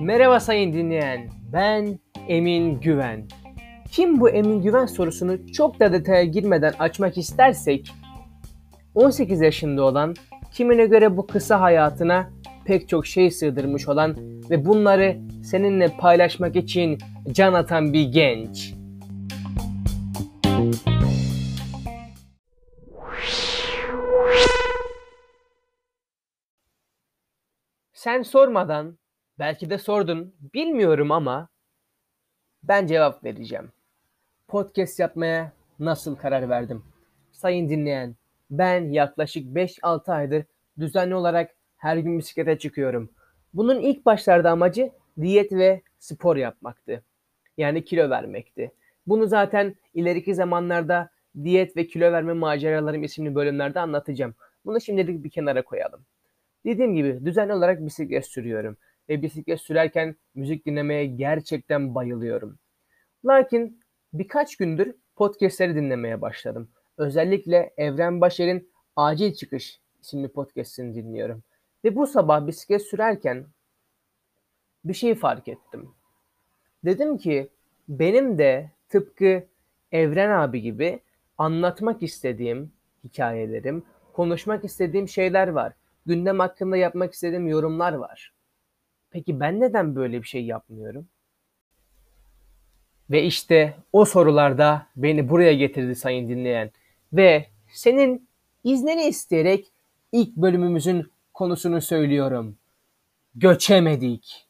Merhaba sayın dinleyen, ben Emin Güven. Kim bu Emin Güven sorusunu çok da detaya girmeden açmak istersek, 18 yaşında olan, kimine göre bu kısa hayatına pek çok şey sığdırmış olan ve bunları seninle paylaşmak için can atan bir genç. Sen sormadan, belki de sordun, bilmiyorum ama ben cevap vereceğim. Podcast yapmaya nasıl karar verdim? Sayın dinleyen, ben yaklaşık 5-6 aydır düzenli olarak her gün bisiklete çıkıyorum. Bunun ilk başlarda amacı diyet ve spor yapmaktı. Yani kilo vermekti. Bunu zaten ileriki zamanlarda diyet ve kilo verme maceralarım isimli bölümlerde anlatacağım. Bunu şimdilik bir kenara koyalım. Dediğim gibi düzenli olarak bisiklet sürüyorum ve bisiklet sürerken müzik dinlemeye gerçekten bayılıyorum. Lakin birkaç gündür podcastleri dinlemeye başladım. Özellikle Evren Başer'in Acil Çıkış isimli podcastini dinliyorum. Ve bu sabah bisiklet sürerken bir şey fark ettim. Dedim ki benim de tıpkı Evren abi gibi anlatmak istediğim hikayelerim, konuşmak istediğim şeyler var. Gündem hakkında yapmak istediğim yorumlar var. Peki ben neden böyle bir şey yapmıyorum? Ve işte o sorularda beni buraya getirdi sayın dinleyen. Ve senin iznini isteyerek ilk bölümümüzün konusunu söylüyorum. Göçemedik.